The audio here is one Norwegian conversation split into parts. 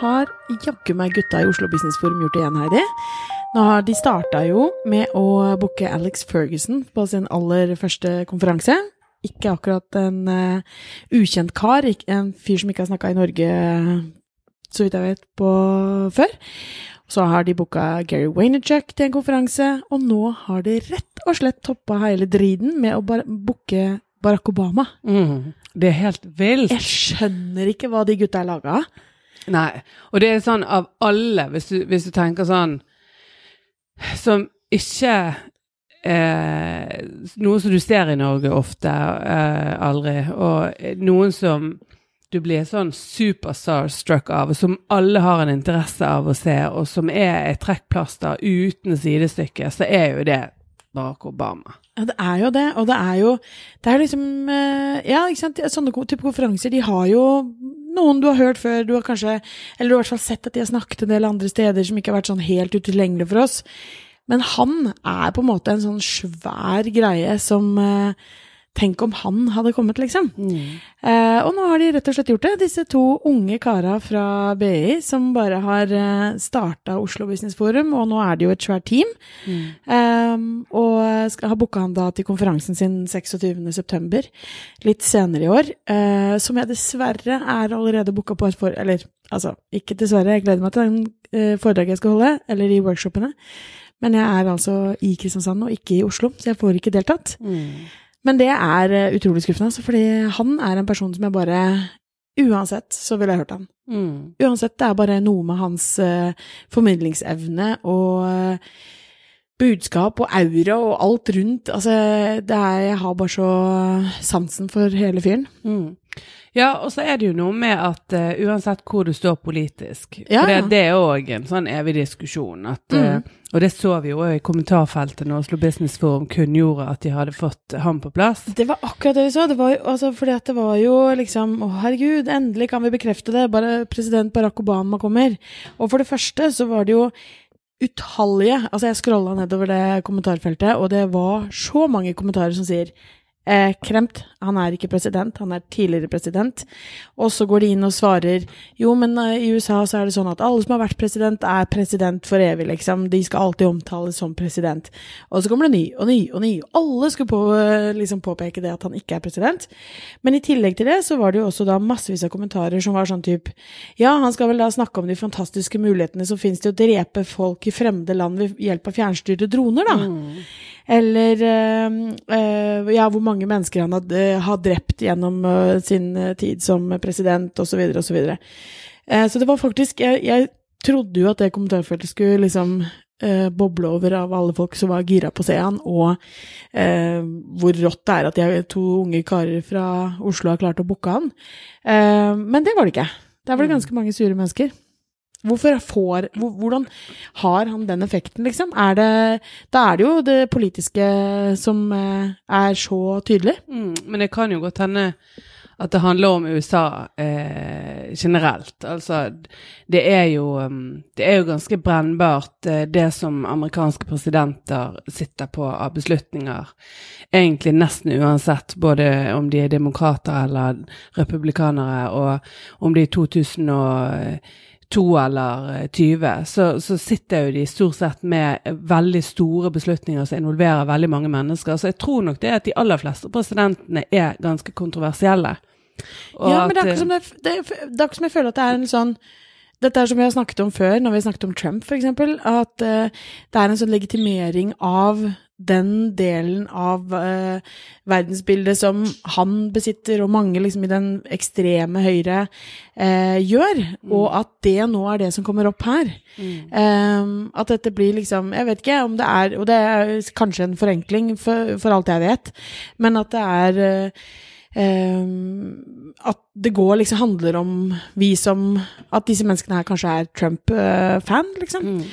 Har jaggu meg gutta i Oslo Business Forum gjort det igjen, Heidi. Nå har De starta jo med å booke Alex Ferguson på sin aller første konferanse. Ikke akkurat en uh, ukjent kar, en fyr som ikke har snakka i Norge, så vidt jeg vet, på før. Så har de booka Gary Waynerchuk til en konferanse, og nå har de rett og slett toppa hele driden med å bare booke Barack Obama. Mm, det er helt vilt. Jeg skjønner ikke hva de gutta er laga av. Nei. Og det er sånn av alle, hvis du, hvis du tenker sånn Som ikke eh, Noe som du ser i Norge ofte, eh, aldri, og noen som du blir sånn superstar-struck av, som alle har en interesse av å se, og som er et trekkplaster uten sidestykke, så er jo det Barack Obama. Ja, det er jo det, og det er jo Det er liksom eh, Ja, ikke sant, sånne type konferanser, de har jo noen du har hørt før, du har kanskje Eller du har i hvert fall sett at de har snakket en del andre steder som ikke har vært sånn helt utilgjengelig for oss. Men han er på en måte en sånn svær greie som eh, Tenk om han hadde kommet, liksom. Mm. Eh, og nå har de rett og slett gjort det. Disse to unge kara fra BI som bare har eh, starta Oslo Business Forum, og nå er det jo et svært team. Mm. Eh, og skal ha booka han da til konferansen sin 26.9., litt senere i år. Eh, som jeg dessverre er allerede booka på for... Eller altså, ikke dessverre, jeg gleder meg til den eh, foredraget jeg skal holde, eller de workshopene. Men jeg er altså i Kristiansand og ikke i Oslo, så jeg får ikke deltatt. Mm. Men det er eh, utrolig skuffende, altså, fordi han er en person som jeg bare Uansett så ville jeg hørt han. Mm. Uansett, det er bare noe med hans uh, formidlingsevne og uh, budskap og aura og alt rundt. Altså, det er Jeg har bare så sansen for hele fyren. Mm. Ja, og så er det jo noe med at uh, uansett hvor du står politisk ja. For det, det er òg en sånn evig diskusjon. At, mm. uh, og det så vi jo i kommentarfeltet når Oslo Business Forum kunngjorde at de hadde fått ham på plass. Det var akkurat det vi så. Det var, altså, fordi at det var jo liksom Å, herregud, endelig kan vi bekrefte det. Bare president Barack Obama kommer. Og for det første så var det jo utallige Altså, jeg scrolla nedover det kommentarfeltet, og det var så mange kommentarer som sier eh, kremt. Han er ikke president, han er tidligere president. Og så går de inn og svarer jo, men uh, i USA så er det sånn at alle som har vært president, er president for evig, liksom. De skal alltid omtales som president. Og så kommer det ny og ny og ny. Alle skulle på, uh, liksom påpeke det at han ikke er president. Men i tillegg til det så var det jo også da massevis av kommentarer som var sånn type Ja, han skal vel da snakke om de fantastiske mulighetene som finnes til å drepe folk i fremmede land ved hjelp av fjernstyrte droner, da. Mm. Eller uh, ja, hvor mange mennesker han har, har drept gjennom uh, sin tid som president, osv., osv. Så, videre, og så det var faktisk jeg, jeg, trodde jo at det kommentarfeltet skulle liksom boble over av alle folk som var gira på å se han, og hvor rått det er at jeg, to unge karer fra Oslo har klart å booke han. men det var det ikke. Der var det mm. ganske mange sure mennesker. Hvorfor får Hvordan har han den effekten, liksom? Er det, da er det jo det politiske som eh, er så tydelig. Mm, men det kan jo godt hende at det handler om USA eh, generelt. Altså, det er jo um, Det er jo ganske brennbart, eh, det som amerikanske presidenter sitter på av beslutninger. Egentlig nesten uansett, både om de er demokrater eller republikanere, og om de i 2000 og to eller 20, eh, så, så, sitter jo de stort sett med veldig store beslutninger som involverer veldig mange mennesker. Så jeg tror nok det at de aller fleste presidentene er ganske kontroversielle. ja, men det er, ikke som, det, det, det er ikke som jeg føler at det er en sånn dette er som vi har snakket om før, når vi har snakket om Trump f.eks., at uh, det er en sånn legitimering av den delen av eh, verdensbildet som han besitter, og mange liksom i den ekstreme høyre eh, gjør, mm. og at det nå er det som kommer opp her. Mm. Um, at dette blir liksom Jeg vet ikke om det er Og det er kanskje en forenkling, for, for alt jeg vet, men at det er um, At det går liksom handler om vi som At disse menneskene her kanskje er Trump-fan, liksom. Mm.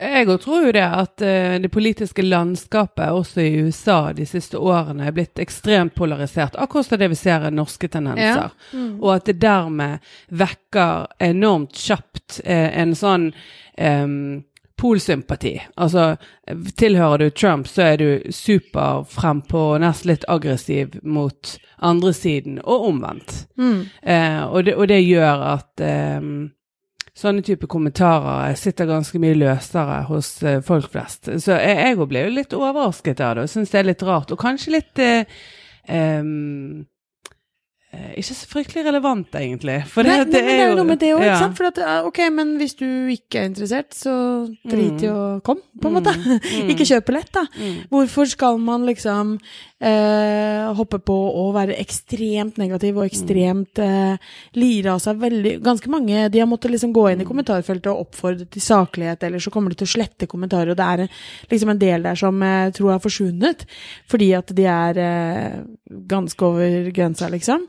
Jeg tror jo det at uh, det politiske landskapet også i USA de siste årene er blitt ekstremt polarisert, akkurat som det vi ser i norske tendenser. Ja. Mm. Og at det dermed vekker enormt kjapt uh, en sånn um, polsympati. Altså, tilhører du Trump, så er du superfrempå og nesten litt aggressiv mot andre siden, og omvendt. Mm. Uh, og, det, og, det, gjør at um, sånne type kommentarer sitter ganske mye løsere hos eh, folk flest. Så jeg, òg ble jo litt overrasket av det, og syns det er litt rart. Og kanskje litt eh, eh, Ikke så fryktelig relevant, egentlig. For Nei, det, nei, men det er jo noe med det òg, ja. ikke sant? For at, ok, men hvis du ikke er interessert, så drit i å komme, på en måte. Mm. ikke kjøp billett, da. Mm. Hvorfor skal man liksom eh, hoppe på å være ekstremt negativ og ekstremt eh, lire av seg veldig Ganske mange de har måttet liksom gå Mm. inn i kommentarfeltet og oppfordre til saklighet, eller så kommer de til å slette kommentarer, og det er en- liksom en del der som jeg tror har forsvunnet, fordi at de er eh, ganske over grensa, liksom.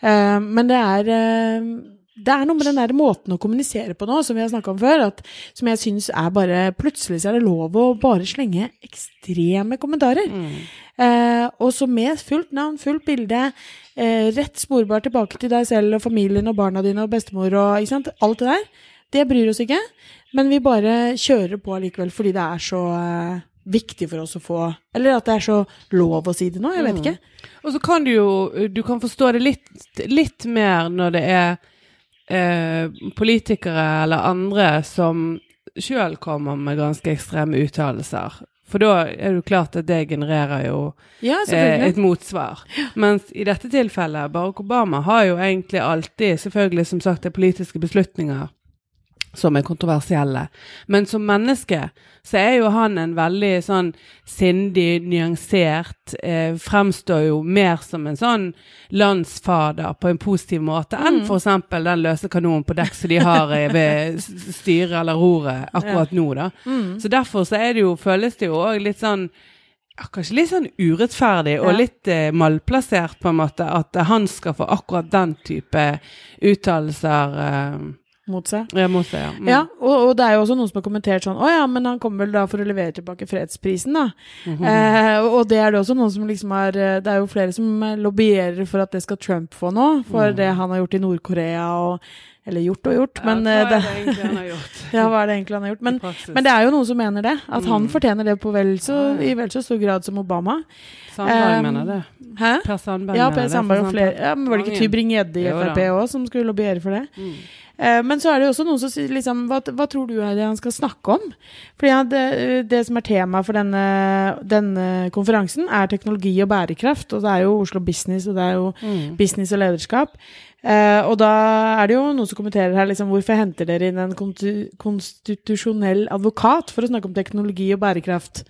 Eh, men det er eh, det er noe med den der måten å kommunisere på nå, som vi har snakka om før, at, som jeg syns er bare Plutselig så er det lov å bare slenge ekstreme kommentarer. Mm. Eh, og så med fullt navn, fullt bilde, eh, rett sporbar tilbake til deg selv og familien og barna dine og bestemor og ikke sant? Alt det der. Det bryr oss ikke, men vi bare kjører på allikevel fordi det er så eh, viktig for oss å få Eller at det er så lov å si det nå, jeg vet Mm. ikke. Og så kan du jo Du kan forstå det litt, litt mer når det er eh, politikere eller andre som sjøl kommer med ganske ekstreme uttalelser. For da er det jo klart at det genererer jo Ja, eh, et motsvar. Mens i dette tilfellet, Barack Obama har jo egentlig alltid, selvfølgelig som sagt, det er politiske beslutninger som er kontroversielle. Men som menneske så er jo han en veldig sånn sindig, nyansert, eh, fremstår jo mer som en sånn landsfader på en positiv måte enn Mm. eksempel den løse kanonen på dekk som de har eh, ved styret eller roret akkurat nå, da. Mm. Så derfor så er det jo, føles det jo òg litt sånn Kanskje litt sånn urettferdig og litt eh, malplassert, på en måte, at han skal få akkurat den type uttalelser eh, Mot seg. ja, mot seg. Ja. Mm. Ja, og, og det er jo også noen som har kommentert sånn Å ja, men han kommer vel da for å levere tilbake fredsprisen, da. Mhm. eh, og det er det også noen som liksom har eh, Det er jo flere som eh, lobbyerer for at det skal Trump få nå, for Mm. det han har gjort i Nord-Korea og Eller gjort og gjort, men ja, eh, hva det, er det egentlig gjort? Ja, hva er det egentlig han har gjort? Men, men det er jo noen som mener det. At han Mm. fortjener det på vel så, i vel så stor grad som Obama. Sandberg um, mener det. Hæ? Per Sandberg Ja, Per det, Sandberg og flere. Ja, men var det ikke Tybring-Gjedde i. Frp òg som skulle lobbyere for det? Mm. Eh, Men så er det jo også noen som sier liksom Hva, hva tror du er det han skal snakke om? Fordi ja, det, det som er tema for denne, denne konferansen, er teknologi og bærekraft. Og det er jo Oslo Business, og det er jo Mm. business og lederskap. Eh, og da er det jo noen som kommenterer her liksom, hvorfor henter dere inn en konstitusjonell advokat for å snakke om teknologi og bærekraft?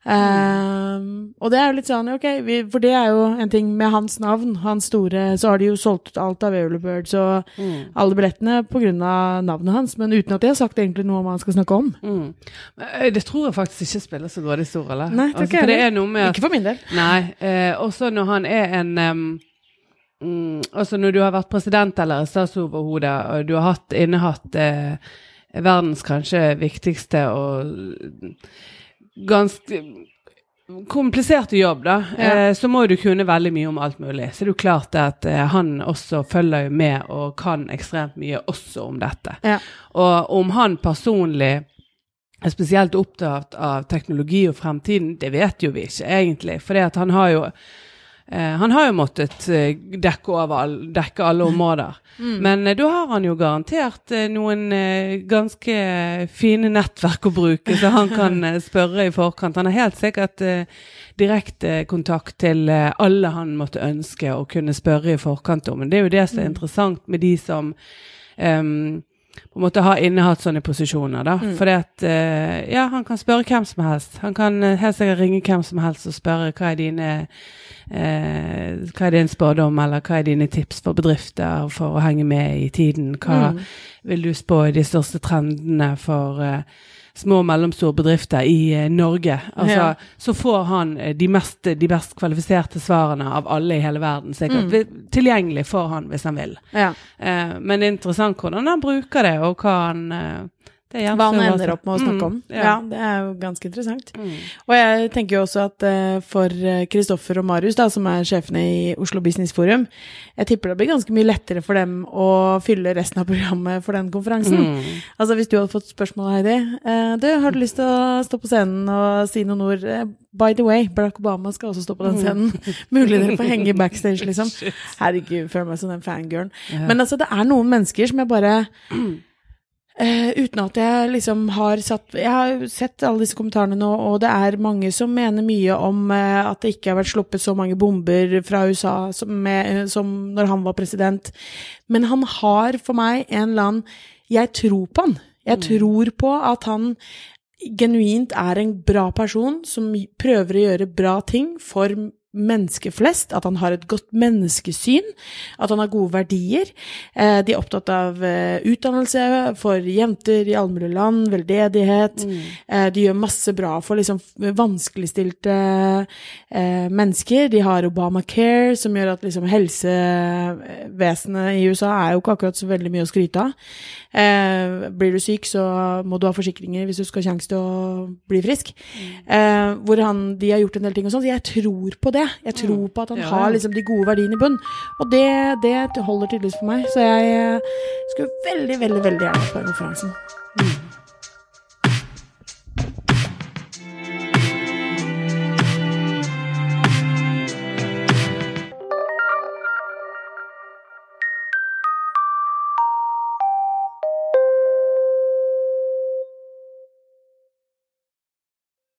Eh, og det er jo litt sånn, ok, vi, for det er jo en ting med hans navn, hans store, så har de jo solgt ut alt av Earlybirds og Mm. alle billettene av navnet hans, men uten at de har sagt egentlig noe om hva han skal snakke om. Mm. Det tror jeg faktisk ikke spiller så grådig stor rolle. Altså, ikke for min del. Nei. Eh, også når han er en em, mm, Altså når du har vært president eller statsoverhode, og du har hatt, innehatt eh, verdens kanskje viktigste og ganske kompliserte jobb, da, Ja. eh, så må du kunne veldig mye om alt mulig. Så det er jo klart at eh, han også følger med og kan ekstremt mye også om dette. Ja. Og om han personlig er spesielt opptatt av teknologi og fremtiden, det vet jo vi ikke egentlig. For han har jo han har jo måttet eh, dekke, all, dekke alle områder. Mm. Men eh, da har han jo garantert eh, noen eh, ganske fine nettverk å bruke, så han kan eh, spørre i forkant. Han har helt sikkert eh, direkte kontakt til eh, alle han måtte ønske å kunne spørre i forkant om. Men det er jo det som er Mm. interessant med de som em, på en måte har innehatt sånne posisjoner, da. Mm. Fordi at eh, Ja, han kan spørre hvem som helst. Han kan eh, helt sikkert ringe hvem som helst og spørre hva er dine eh, Hva er din spådom, eller hva er dine tips for bedrifter for å henge med i tiden? Hva Mm. vil du spå i de største trendene for eh, små og mellomstore bedrifter i eh, Norge? Altså, Ja. Så får han eh, de, mest, de best kvalifiserte svarene av alle i hele verden, sikkert. Mm. Tilgjengelig for han hvis han vil. Ja. Eh, men det er interessant hvordan han bruker det, og hva han eh, Hva han ender opp med å snakke om. Mm, Ja, det er jo ganske interessant. Mm. Og jeg tenker jo også at uh, for Kristoffer og Marius, da, som er sjefene i Oslo Business Forum, jeg tipper det blir ganske mye lettere for dem å fylle resten av programmet for den konferansen. Mm. Altså Hvis du hadde fått spørsmål, Heidi. uh, du, har du lyst til å stå på scenen og si noen ord? Eh, by the way, Barack Obama skal også stå på den scenen. Mulig dere får henge backstage, liksom. Herregud, føler meg som den fangirlen. Ja. Men altså, det er noen mennesker som jeg bare Eh, uten at jeg liksom har satt Jeg har sett alle disse kommentarene nå, og det er mange som mener mye om uh, at det ikke har vært sluppet så mange bomber fra USA som, med, som når han var president. Men han har for meg en eller annen Jeg tror på han. Jeg tror på at han genuint er en bra person som prøver å gjøre bra ting for mennesker flest, at han har et godt menneskesyn, at han har gode verdier. Eh, de er opptatt av eh, utdannelse for jenter i allmulige land, veldedighet. Mm. Eh, de gjør masse bra for liksom vanskeligstilte eh, mennesker. De har Obamacare, som gjør at liksom helsevesenet i USA er jo ikke akkurat så veldig mye å skryte av. Eh, blir du syk, så må du ha forsikringer hvis du skal ha sjanse til å bli frisk. Eh, hvor han, de har gjort en del ting og sånn. Så jeg tror på det. Jeg tror på at han Ja, har liksom de gode verdiene i bunn. Og det, det holder tydeligvis for meg. Så jeg skulle veldig, veldig, veldig gjerne på konferansen. konferansen.